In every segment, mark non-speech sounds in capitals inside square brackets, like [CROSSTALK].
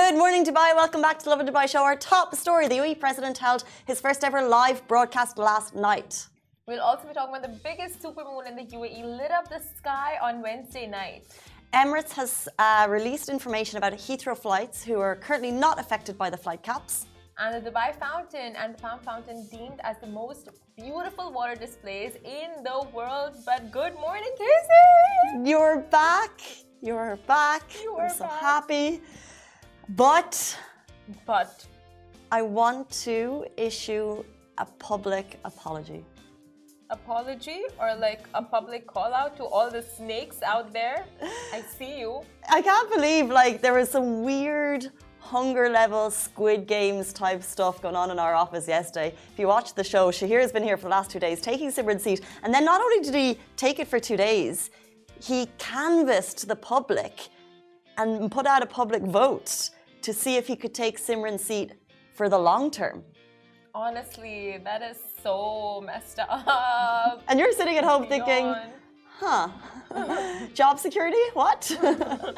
Good morning, Dubai. Welcome back to the Lovin Dubai show. Our top story the UAE president held his first ever live broadcast last night. We'll also be talking about the biggest supermoon in the UAE lit up the sky on Wednesday night. Emirates has uh, released information about Heathrow flights who are currently not affected by the flight caps. And the Dubai Fountain and the Palm Fountain deemed as the most beautiful water displays in the world. But good morning, Casey! You're back. You're back. You I'm are so back. happy. But But I want to issue a public apology. apology or like a public call out to all the snakes out there. I see you. I can't believe like there was some weird hunger level Squid Games type stuff going on in our office yesterday. If you watched the show, Shahir has been here for the last two days taking Simran's seat. And then not only did he take it for two days, he canvassed the public and put out a public vote to see if he could take Simran's seat for the long term. Honestly, that is so messed up. And you're sitting at home thinking, huh, [LAUGHS] job security? What?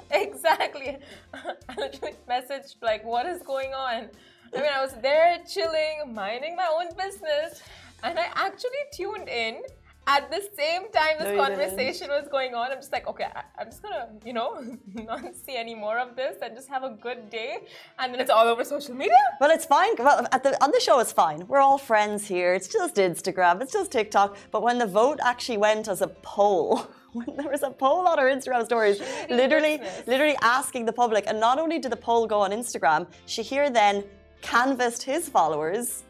[LAUGHS] exactly. [LAUGHS] I literally messaged like, "What is going on?" I mean, I was there chilling, minding my own business, and I actually tuned in at the same time this conversation was going on. I'm just like, okay, I, I'm just gonna, you know, [LAUGHS] not see any more of this and just have a good day, and then it's all over social media. Well, it's fine. Well, at the, on the show, it's fine. We're all friends here. It's just Instagram. It's just TikTok. But when the vote actually went as a poll, [LAUGHS] when there was a poll on our Instagram stories, Shady literally, business. literally asking the public, and not only did the poll go on Instagram, Shahir then canvassed his followers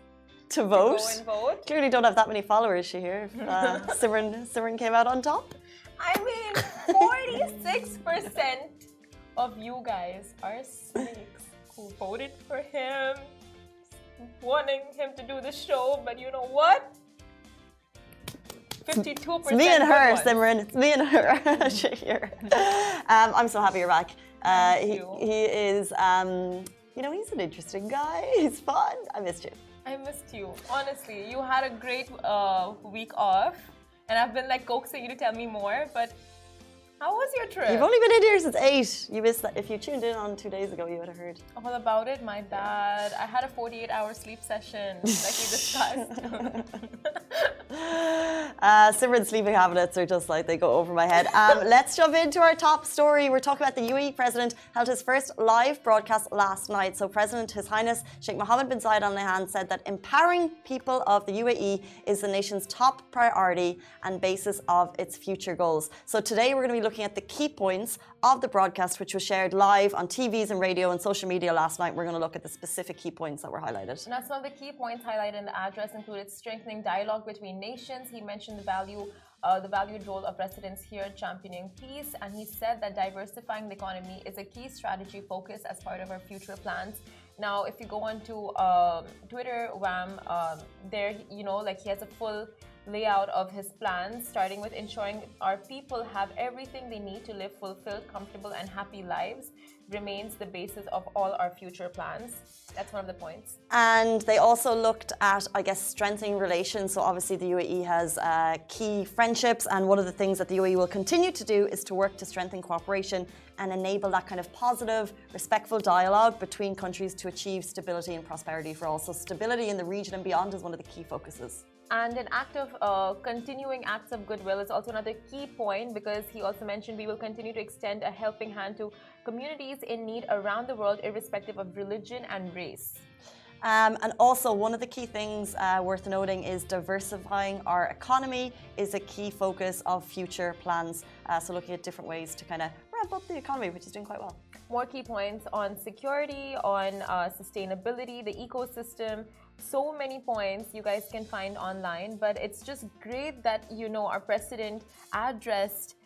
to vote. And vote. Clearly, don't have that many followers, Shahir. [LAUGHS] Uh, Simran, Simran came out on top. I mean, 46% of you guys are snakes who voted for him, wanting him to do the show, but you know what? 52% It's me and her, ones. Simran. It's me and her, Shahir. Um, I'm so happy you're back. Uh, he, he is, um, you know, he's an interesting guy. He's fun. I missed you. I missed you. Honestly, you had a great uh, week off, and I've been like coaxing you to tell me more, but how was your trip? You've only been in here since eight. You missed that. If you tuned in on two days ago, you would have heard. All about it, my bad. I had a 48 hour sleep session, like we discussed. [LAUGHS] Uh, Simran's sleeping habits are just like they go over my head. Um, [LAUGHS] let's jump into our top story. We're talking about the UAE president held his first live broadcast last night. So, President His Highness Sheikh Mohammed bin Zayed Al Nahyan said that empowering people of the UAE is the nation's top priority and basis of its future goals. So, today we're going to be looking at the key points of the broadcast, which was shared live on TVs and radio and social media last night. We're going to look at the specific key points that were highlighted. Now, some of the key points highlighted in the address included strengthening dialogue between nations. He mentioned the value, uh, the valued role of residents here championing peace, and he said that diversifying the economy is a key strategy focus as part of our future plans. Now, if you go onto um, Twitter, WAM, um, there, you know, like he has a full layout of his plans, starting with ensuring our people have everything they need to live fulfilled, comfortable, and happy lives, remains the basis of all our future plans. That's one of the points. And they also looked at, I guess, strengthening relations. So obviously, the UAE has uh, key friendships, and one of the things that the UAE will continue to do is to work to strengthen cooperation and enable that kind of positive, respectful dialogue between countries to achieve stability and prosperity for all. So stability in the region and beyond is one of the key focuses. And an act of uh, continuing acts of goodwill is also another key point because he also mentioned we will continue to extend a helping hand to communities in need around the world, irrespective of religion and race. Um, and also, one of the key things uh, worth noting is diversifying our economy is a key focus of future plans. Uh, so, looking at different ways to kind of ramp up the economy, which is doing quite well. More key points on security, on uh, sustainability, the ecosystem. So many points you guys can find online, but it's just great that you know our president addressed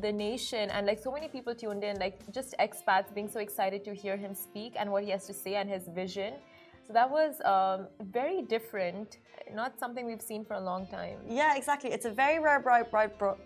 the nation and like so many people tuned in, like just expats being so excited to hear him speak and what he has to say and his vision. So that was um, very different, not something we've seen for a long time. Yeah, exactly. It's a very rare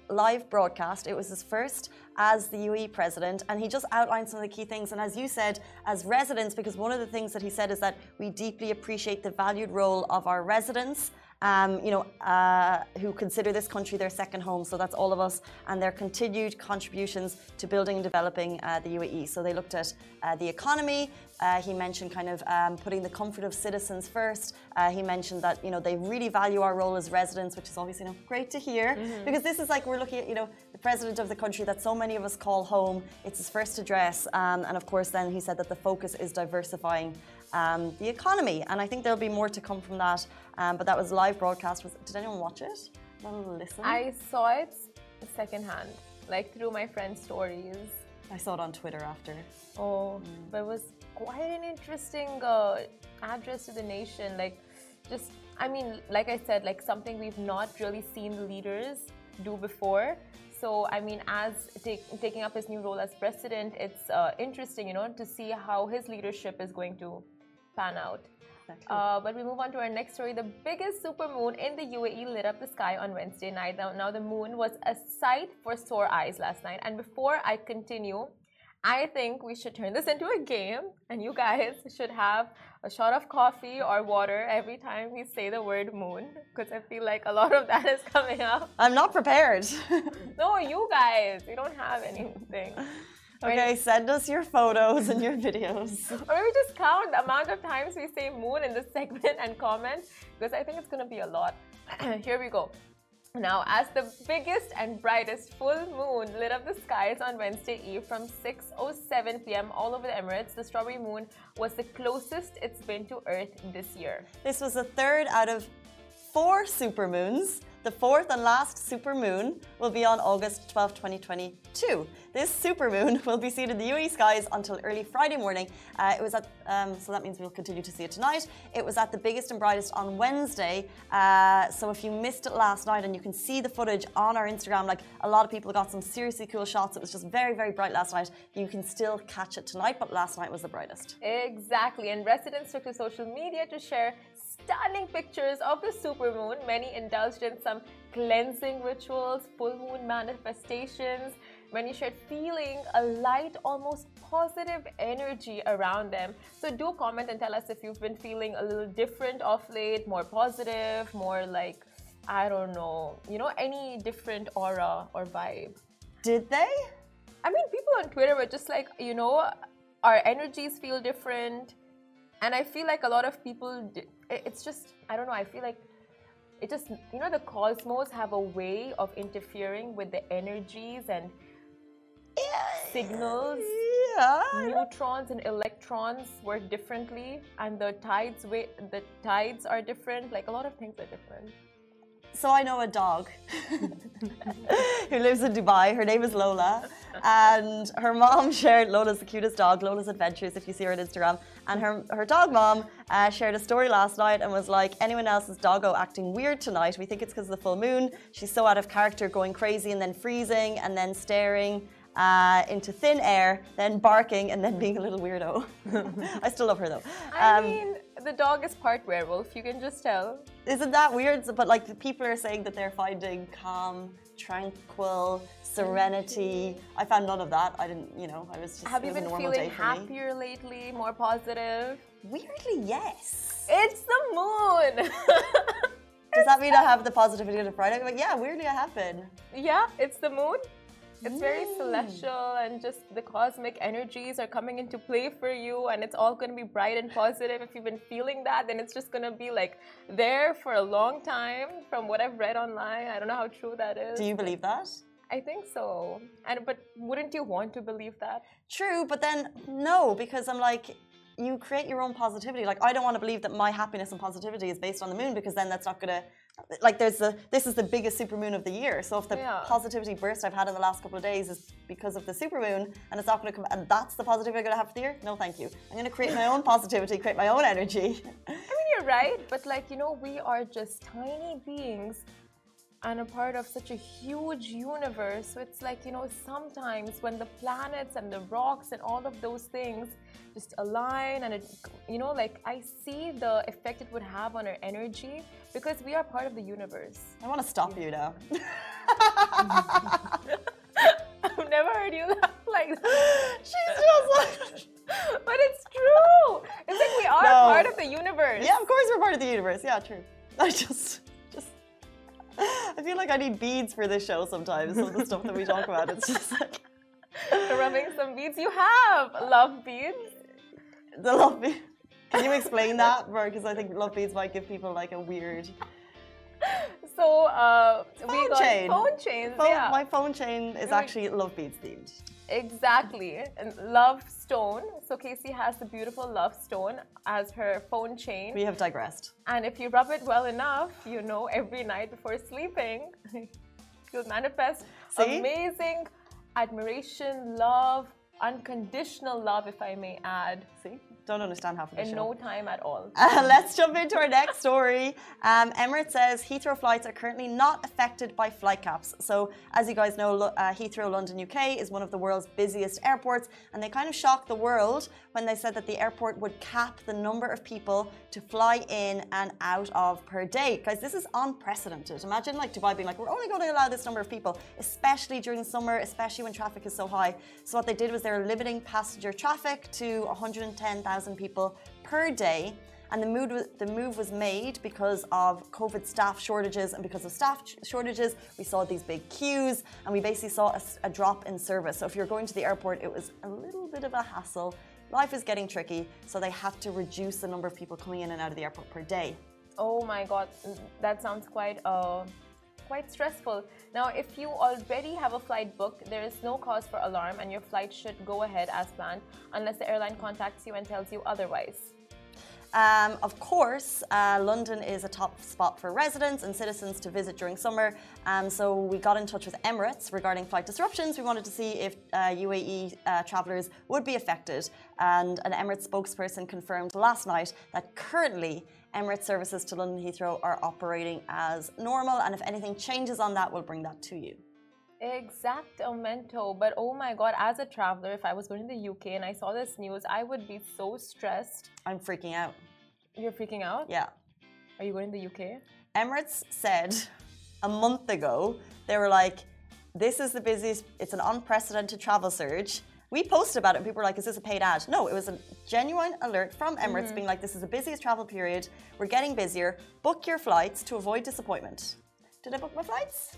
live broadcast. It was his first as the UAE president, and he just outlined some of the key things. And as you said, as residents, because one of the things that he said is that we deeply appreciate the valued role of our residents um, you know, uh, who consider this country their second home. So that's all of us, and their continued contributions to building and developing uh, the UAE. So they looked at uh, the economy. Uh, he mentioned kind of um, putting the comfort of citizens first. Uh, he mentioned that you know they really value our role as residents, which is obviously you know, great to hear mm-hmm. because this is like we're looking at you know the president of the country that so many of us call home. It's his first address, um, and of course then he said that the focus is diversifying um, the economy. And I think there'll be more to come from that. Um, but that was live broadcast. Was, did anyone watch it? listen? I saw it secondhand, like through my friend's stories. I saw it on Twitter after. Oh, mm. but it was quite an interesting uh, address to the nation. Like, just, I mean, like I said, like something we've not really seen the leaders do before. So, I mean, as take, taking up his new role as president, it's uh, interesting, you know, to see how his leadership is going to pan out. Uh, but we move on to our next story. The biggest supermoon in the UAE lit up the sky on Wednesday night. Now, now, the moon was a sight for sore eyes last night. And before I continue, I think we should turn this into a game, and you guys [LAUGHS] should have a shot of coffee or water every time we say the word moon, because I feel like a lot of that is [LAUGHS] coming up. I'm not prepared. [LAUGHS] no, you guys, you don't have anything. Okay, send us your photos and your videos. [LAUGHS] or maybe just count the amount of times we say moon in this [LAUGHS] segment and comment because I think it's going to be a lot. [CLEARS THROAT] Here we go. Now, as the biggest and brightest full moon lit up the skies on Wednesday Eve from 6:07 p.m. all over the Emirates, the strawberry moon was the closest it's been to Earth this year. This was the third out of four supermoons the fourth and last supermoon will be on August 12, 2022. This supermoon [LAUGHS] will be seen in the UAE skies until early Friday morning. Uh, it was at, um, so that means we'll continue to see it tonight. It was at the biggest and brightest on Wednesday. Uh, so if you missed it last night and you can see the footage on our Instagram, like a lot of people got some seriously cool shots. It was just very, very bright last night. You can still catch it tonight, but last night was the brightest. Exactly. And residents took to social media to share stunning pictures of the supermoon. Many indulged in some cleansing rituals, full moon manifestations. Many shared feeling a light, almost positive energy around them. So do comment and tell us if you've been feeling a little different of late, more positive, more like, I don't know, you know, any different aura or vibe. Did they? I mean, people on Twitter were just like, you know, our energies feel different and I feel like a lot of people, it's just, I don't know, I feel like it just, you know, the cosmos have a way of interfering with the energies and signals. Yeah. Neutrons and electrons work differently, and the tides, the tides are different. Like a lot of things are different. So I know a dog [LAUGHS] who lives in Dubai. Her name is Lola, and her mom [LAUGHS] shared Lola's the cutest dog. Lola's Adventures, if you see her on Instagram, and her her dog mom uh, shared a story last night and was like, anyone else's doggo acting weird tonight. We think it's because of the full moon. She's so out of character, going crazy and then freezing and then staring. Uh, into thin air, then barking, and then being a little weirdo. [LAUGHS] I still love her though. Um, I mean, the dog is part werewolf. You can just tell. Isn't that weird? But like people are saying that they're finding calm, tranquil, serenity. I found none of that. I didn't, you know, I was just. Have you been feeling happier lately, more positive? Weirdly, yes. It's the moon. Does that [LAUGHS] mean I have the positivity on a Friday? But yeah, weirdly, I have been. Yeah, it's the moon. It's very mm. celestial and just the cosmic energies are coming into play for you and it's all going to be bright and positive. If you've been feeling that, then it's just going to be like there for a long time from what I've read online. I don't know how true that is. Do you believe that? I think so. And but wouldn't you want to believe that? True, but then no, because I'm like you create your own positivity. Like I don't want to believe that my happiness and positivity is based on the moon because then that's not going to like there's the this is the biggest supermoon of the year. So if the yeah. positivity burst I've had in the last couple of days is because of the supermoon and it's not going to come and that's the positivity I'm going to have for the year, no, thank you. I'm going to create my own [LAUGHS] positivity, create my own energy. I mean, you're right, but like you know, we are just tiny beings and a part of such a huge universe. So it's like, you know, sometimes when the planets and the rocks and all of those things just align and it, you know, like I see the effect it would have on our energy because we are part of the universe. I want to stop you now. [LAUGHS] I've never heard you laugh [LAUGHS] like that. She's just like. [LAUGHS] but it's true. It's like we are no. part of the universe. Yeah, of course we're part of the universe. Yeah, true. I just. I feel like I need beads for this show sometimes. Some of the stuff that we talk about, it's just like rubbing some beads. You have love beads. The love beads. Can you explain that, Because I think love beads might give people like a weird. [LAUGHS] So uh, phone we got chain. phone chains. Phone, yeah. My phone chain is actually love beads themed. Exactly. And love stone. So Casey has the beautiful love stone as her phone chain. We have digressed. And if you rub it well enough, you know, every night before sleeping, [LAUGHS] you'll manifest See? amazing admiration, love, unconditional love, if I may add. See? Don't understand half of the in show. no time at all. [LAUGHS] Uh, let's jump into our next story. Um, Emirates says Heathrow flights are currently not affected by flight caps. So, as you guys know, uh, Heathrow, London, UK is one of the world's busiest airports, and they kind of shocked the world when they said that the airport would cap the number of people to fly in and out of per day. Guys, this is unprecedented. Imagine like Dubai being like, we're only going to allow this number of people, especially during summer, especially when traffic is so high. So, what they did was they were limiting passenger traffic to 110,000 people per day. And the, mood the move was made because of COVID staff shortages. And because of staff shortages, we saw these big queues and we basically saw a drop in service. So if you're going to the airport, it was a little bit of a hassle. Life is getting tricky, so they have to reduce the number of people coming in and out of the airport per day. Oh my god, that sounds quite uh, quite stressful. Now, if you already have a flight booked, there is no cause for alarm, and your flight should go ahead as planned, unless the airline contacts you and tells you otherwise. Um, of course, uh, London is a top spot for residents and citizens to visit during summer. Um, so we got in touch with Emirates regarding flight disruptions. We wanted to see if uh, UAE uh, travellers would be affected. And an Emirates spokesperson confirmed last night that currently Emirates services to London Heathrow are operating as normal. And if anything changes on that, we'll bring that to you. Exactamento. But oh my god, as a traveler, if I was going to the UK and I saw this news, I would be so stressed. I'm freaking out. You're freaking out? Yeah. Are you going to the UK? Emirates said a month ago, they were like, this is the busiest, it's an unprecedented travel surge. We posted about it and people were like, is this a paid ad? No, it was a genuine alert from Emirates mm-hmm. being like, this is the busiest travel period. We're getting busier. Book your flights to avoid disappointment. Did I book my flights?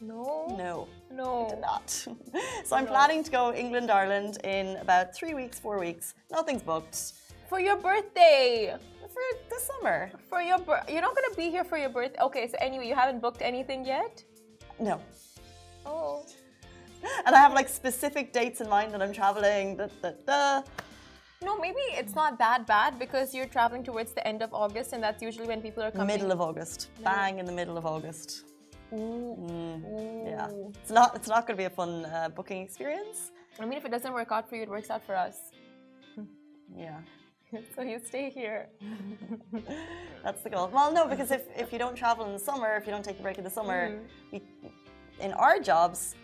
No. No. No. I did not. [LAUGHS] so I'm planning to go England, Ireland in about three weeks, four weeks. Nothing's booked. For your birthday. For the summer. For your you're not gonna be here for your birthday. Okay, so anyway, you haven't booked anything yet. No. Oh. And I have like specific dates in mind that I'm traveling. Da, da, da. No, maybe it's not that bad because you're traveling towards the end of August, and that's usually when people are coming. Middle of August. Bang in the middle of August. Ooh. Mm, Yeah. It's not it's not gonna be a fun uh, booking experience. I mean, if it doesn't work out for you, it works out for us. [LAUGHS] Yeah. [LAUGHS] so you stay here. [LAUGHS] That's the goal. Well, no, because if, if you don't travel in the summer, if you don't take a break in the summer, Mm. we, in our jobs,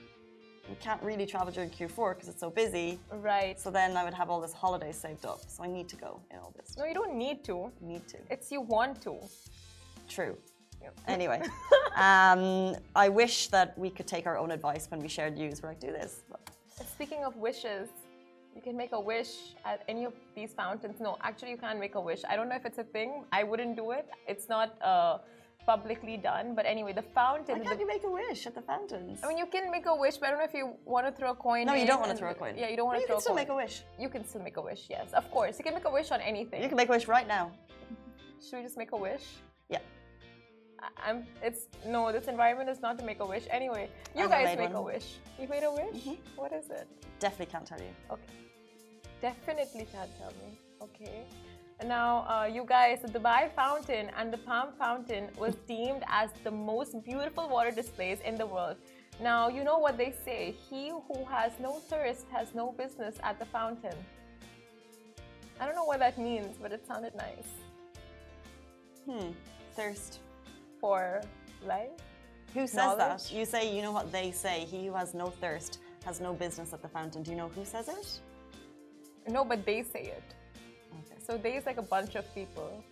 we can't really travel during Q4 because it's so busy. Right. So then I would have all this holiday saved up. So I need to go in August. No, you don't need to. Need to. It's you want to. True. Yep. [LAUGHS] Anyway, um, I wish that we could take our own advice when we shared news. We're like, do this. Speaking of wishes, you can make a wish at any of these fountains. No, actually, you can't make a wish. I don't know if it's a thing. I wouldn't do it. It's not uh, publicly done. But anyway, the fountain. why can't you make a wish at the fountains? I mean, you can make a wish, but I don't know if you want to throw a coin. no, you don't want to throw a coin. Yeah, you don't want to you throw can still a coin. make a wish. You can still make a wish. Yes, of course. You can make a wish on anything. You can make a wish right now. Should we just make a wish? Yeah. I- I'm. It's no. This environment is not to make a wish. Anyway, you I've guys make a wish. You made a wish. Mhm. What is it? Definitely can't tell you. Okay. Definitely can't tell me. Okay. Now, uh, you guys, the Dubai Fountain and the Palm Fountain was deemed as the most beautiful water displays in the world. Now, you know what they say he who has no thirst has no business at the fountain. I don't know what that means, but it sounded nice. Hmm. Thirst. For life? Who says Knowledge? that? You say, you know what they say. He who has no thirst has no business at the fountain. Do you know who says it? No, but they say it. Okay. So they is like a bunch of people.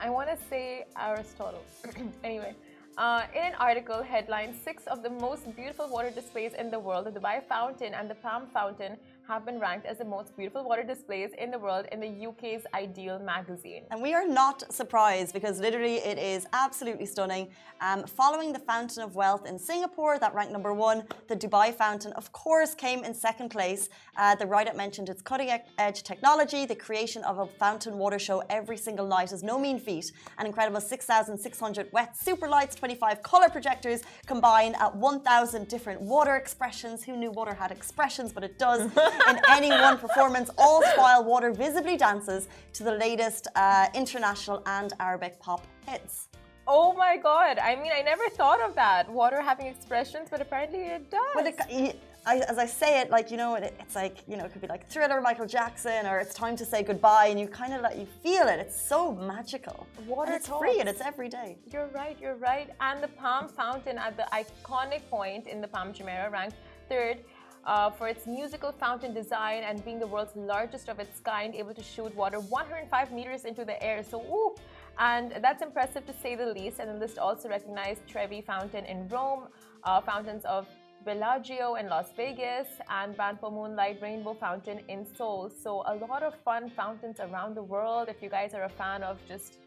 I want to say Aristotle. [CLEARS THROAT] anyway, uh, in an article headline Six of the most beautiful water displays in the world, the Dubai Fountain and the Palm Fountain, have been ranked as the most beautiful water displays in the world in the UK's Ideal magazine. And we are not surprised because literally it is absolutely stunning. Um, following the Fountain of Wealth in Singapore, that ranked number one, the Dubai Fountain, of course, came in second place. Uh, the write up mentioned its cutting edge technology. The creation of a fountain water show every single night is no mean feat. An incredible 6,600 wet super lights, 25 color projectors combine at 1,000 different water expressions. Who knew water had expressions? But it does. [LAUGHS] in any one performance, all while water visibly dances to the latest uh, international and Arabic pop hits. Oh my god! I mean, I never thought of that. Water having expressions, but apparently it does. But it, I, as I say it, like you know, it, it's like you know, it could be like Thriller, Michael Jackson, or it's time to say goodbye, and you kind of let you feel it. It's so magical. Water and it's talks. free and it's every day. You're right. You're right. And the Palm Fountain at the iconic point in the Palm Jumeirah ranked third uh, for its musical fountain design and being the world's largest of its kind, able to shoot water 105 meters into the air. So, ooh, and that's impressive to say the least. And the list also recognized Trevi Fountain in Rome, uh, fountains of Bellagio in Las Vegas, and Banpo Moonlight Rainbow Fountain in Seoul. So, a lot of fun fountains around the world. If you guys are a fan of just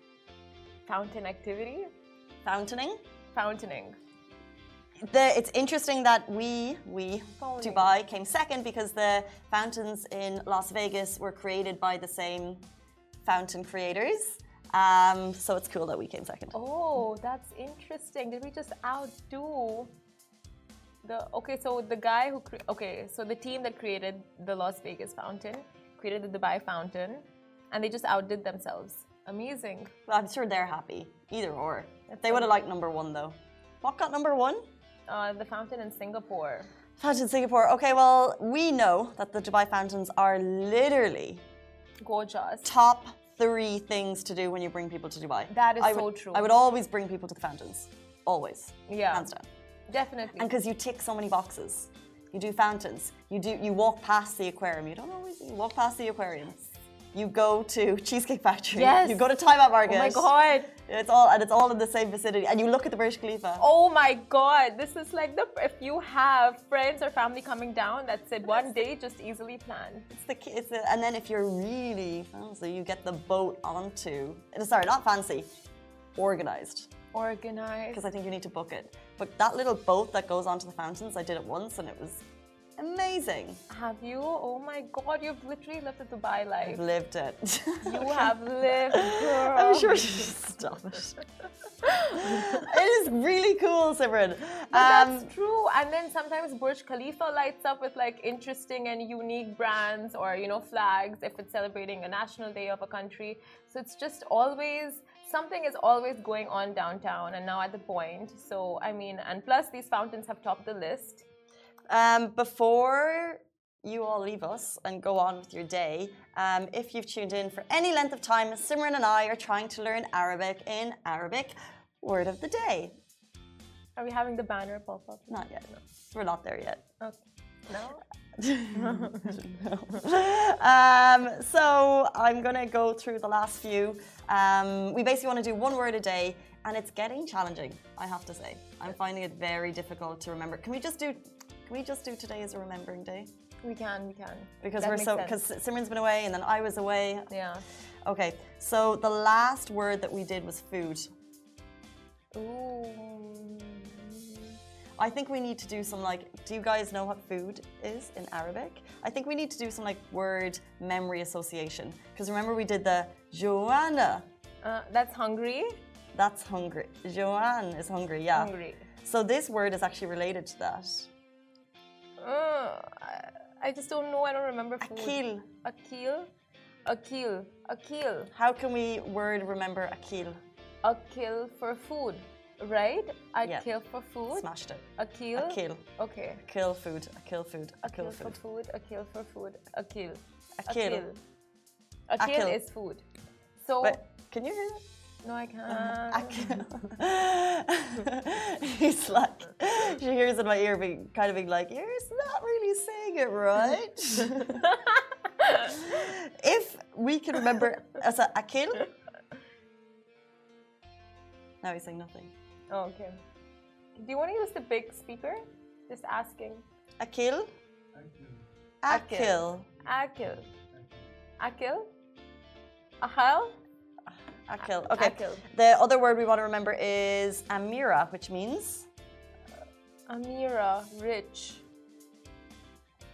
fountain activity, fountaining, fountaining the, it's interesting that we, we, Dubai, came second because the fountains in Las Vegas were created by the same fountain creators. Um, so it's cool that we came second. Oh, that's interesting. Did we just outdo the? Okay, so the guy who okay, so the team that created the Las Vegas fountain created the Dubai fountain, and they just outdid themselves. Amazing. Well, I'm sure they're happy. Either or. That's they would have liked number one though. What got number one? Uh, the fountain in Singapore. Fountain in Singapore. Okay, well, we know that the Dubai fountains are literally gorgeous. Top three things to do when you bring people to Dubai. That is I so would, true. I would always bring people to the fountains. Always. Yeah. Hands down. Definitely. And because you tick so many boxes. You do fountains. You do you walk past the aquarium. You don't always you walk past the aquarium you go to Cheesecake Factory. Yes. You go to Time Out Market. Oh my god. It's all and it's all in the same vicinity. And you look at the Burj Khalifa. Oh my god. This is like the if you have friends or family coming down, that's it. One day just easily planned. It's the it's the, and then if you're really fancy, you get the boat onto. Sorry, not fancy, organized. Organized. Because I think you need to book it. But that little boat that goes onto the fountains, I did it once and it was Amazing. Have you? Oh my God, you've literally lived the Dubai life. I've lived it. You [LAUGHS] have lived, girl. I'm sure. Stop it. [LAUGHS] it is really cool, Simran. Um, that's true. And then sometimes Burj Khalifa lights up with like interesting and unique brands or you know flags if it's celebrating a national day of a country. So it's just always something is always going on downtown and now at the point. So I mean, and plus these fountains have topped the list. Um, before you all leave us and go on with your day, um, if you've tuned in for any length of time, Simran and I are trying to learn Arabic in Arabic word of the day. Are we having the banner pop up? Not yet. No. We're not there yet. Okay. No? [LAUGHS] um, so I'm going to go through the last few. Um, we basically want to do one word a day, and it's getting challenging, I have to say. I'm finding it very difficult to remember. Can we just do can we just do today as a remembering day? We can, we can. Because that we're so because Simran's been away and then I was away. Yeah. Okay, so the last word that we did was food. Ooh. I think we need to do some like. Do you guys know what food is in Arabic? I think we need to do some like word memory association because remember we did the Joanna. Uh, that's hungry. That's hungry. Joanne is hungry. Yeah. Hungry. So this word is actually related to that. Uh, I just don't know. I don't remember food. Akil. Akil. Akil. Akil. How can we word remember akil? Akil for food, right? I yeah. for food. Smashed it. Akil. Akil. Okay. Kill food. Akil food. Akil, Akil for food. food. Akil for food. Akil. Akil. Akil. Akil, Akil. is food. So. But can you hear it? No, I can't. Akil. [LAUGHS] He's like, [LAUGHS] she hears in my ear, being kind of being like, "You're not really saying it right." [LAUGHS] if we can remember as a akil, now he's saying nothing. Oh, okay. Do you want to use the big speaker? Just asking. Akil. Akil. Akil. Akil? Ahal? Akil. Okay. Akil. The other word we want to remember is Amira, which means Amira, rich.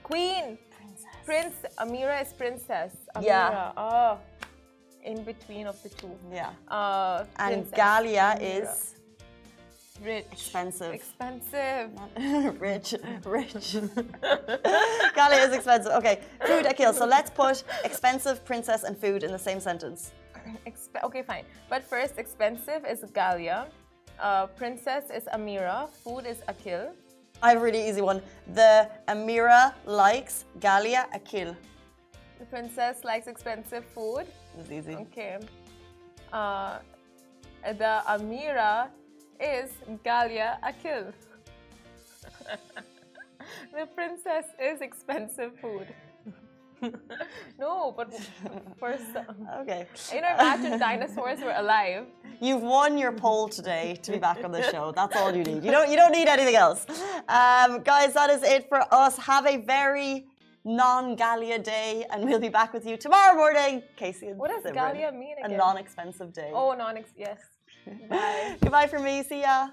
Queen. princess. Prince. Amira is princess. Amira. Yeah. Oh. In between of the two. Yeah. Uh, And princess. Galia Amira. is rich. expensive. Expensive. [LAUGHS] rich, rich. [LAUGHS] Galia is expensive. Okay, food Akil. So let's put expensive, princess, and food in the same sentence. Exp- okay, fine. But first, expensive is Galia. Uh, princess is Amira. Food is Akil. I have a really easy one. The Amira likes Galia Akil. The princess likes expensive food. This is easy. Okay. Uh, the Amira is Galia Akil. [LAUGHS] the princess is expensive food. [LAUGHS] no, but [LAUGHS] for some, Okay. you know, imagine [LAUGHS] dinosaurs were alive. You've won your poll today to be back on the show. That's all you need. You don't. You don't need anything else, um, guys. That is it for us. Have a very non-Galia day, and we'll be back with you tomorrow morning. Casey and What does Simran. Galia mean A non-expensive day. Oh, non-ex. Yes. Bye. Goodbye from me. See ya.